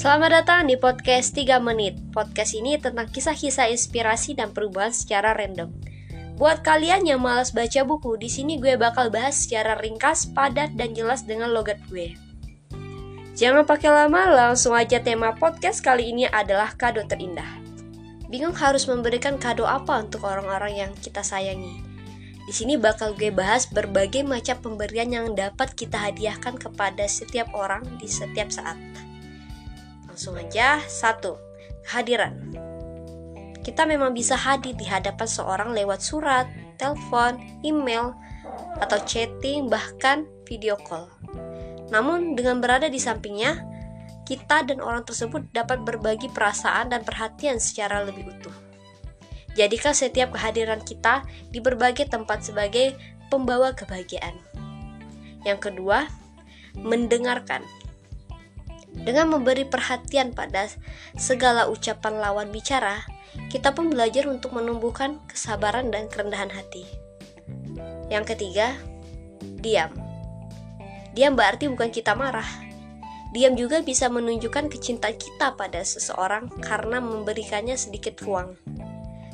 Selamat datang di podcast 3 menit. Podcast ini tentang kisah-kisah inspirasi dan perubahan secara random. Buat kalian yang malas baca buku, di sini gue bakal bahas secara ringkas, padat, dan jelas dengan logat gue. Jangan pakai lama, langsung aja tema podcast kali ini adalah kado terindah. Bingung harus memberikan kado apa untuk orang-orang yang kita sayangi? Di sini bakal gue bahas berbagai macam pemberian yang dapat kita hadiahkan kepada setiap orang di setiap saat. Langsung aja, satu, kehadiran. Kita memang bisa hadir di hadapan seorang lewat surat, telepon, email, atau chatting, bahkan video call. Namun, dengan berada di sampingnya, kita dan orang tersebut dapat berbagi perasaan dan perhatian secara lebih utuh. Jadikan setiap kehadiran kita di berbagai tempat sebagai pembawa kebahagiaan. Yang kedua, mendengarkan. Dengan memberi perhatian pada segala ucapan lawan bicara, kita pun belajar untuk menumbuhkan kesabaran dan kerendahan hati. Yang ketiga, diam. Diam berarti bukan kita marah. Diam juga bisa menunjukkan kecintaan kita pada seseorang karena memberikannya sedikit ruang.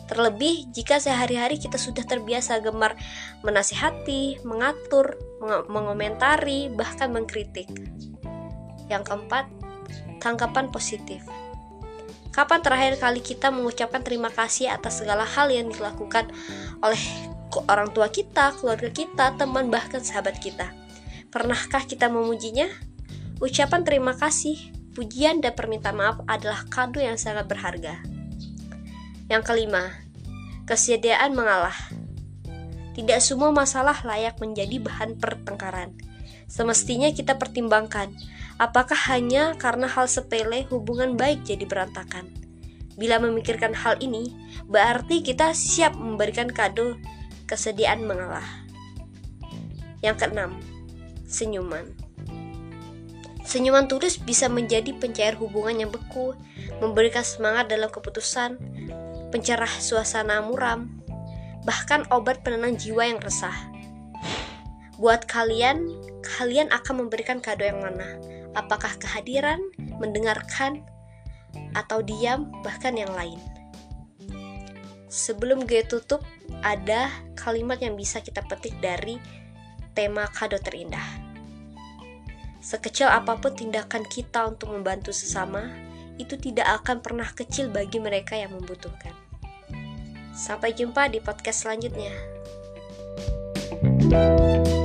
Terlebih jika sehari-hari kita sudah terbiasa gemar menasihati, mengatur, mengomentari, bahkan mengkritik. Yang keempat, tanggapan positif. Kapan terakhir kali kita mengucapkan terima kasih atas segala hal yang dilakukan oleh orang tua kita, keluarga kita, teman, bahkan sahabat kita? Pernahkah kita memujinya? Ucapan terima kasih, pujian, dan permintaan maaf adalah kado yang sangat berharga. Yang kelima, kesediaan mengalah. Tidak semua masalah layak menjadi bahan pertengkaran. Semestinya kita pertimbangkan Apakah hanya karena hal sepele hubungan baik jadi berantakan? Bila memikirkan hal ini, berarti kita siap memberikan kado kesediaan mengalah. Yang keenam, senyuman. Senyuman tulus bisa menjadi pencair hubungan yang beku, memberikan semangat dalam keputusan, pencerah suasana muram, bahkan obat penenang jiwa yang resah. Buat kalian, kalian akan memberikan kado yang mana? apakah kehadiran, mendengarkan, atau diam, bahkan yang lain. Sebelum gue tutup, ada kalimat yang bisa kita petik dari tema kado terindah. Sekecil apa pun tindakan kita untuk membantu sesama, itu tidak akan pernah kecil bagi mereka yang membutuhkan. Sampai jumpa di podcast selanjutnya. thank you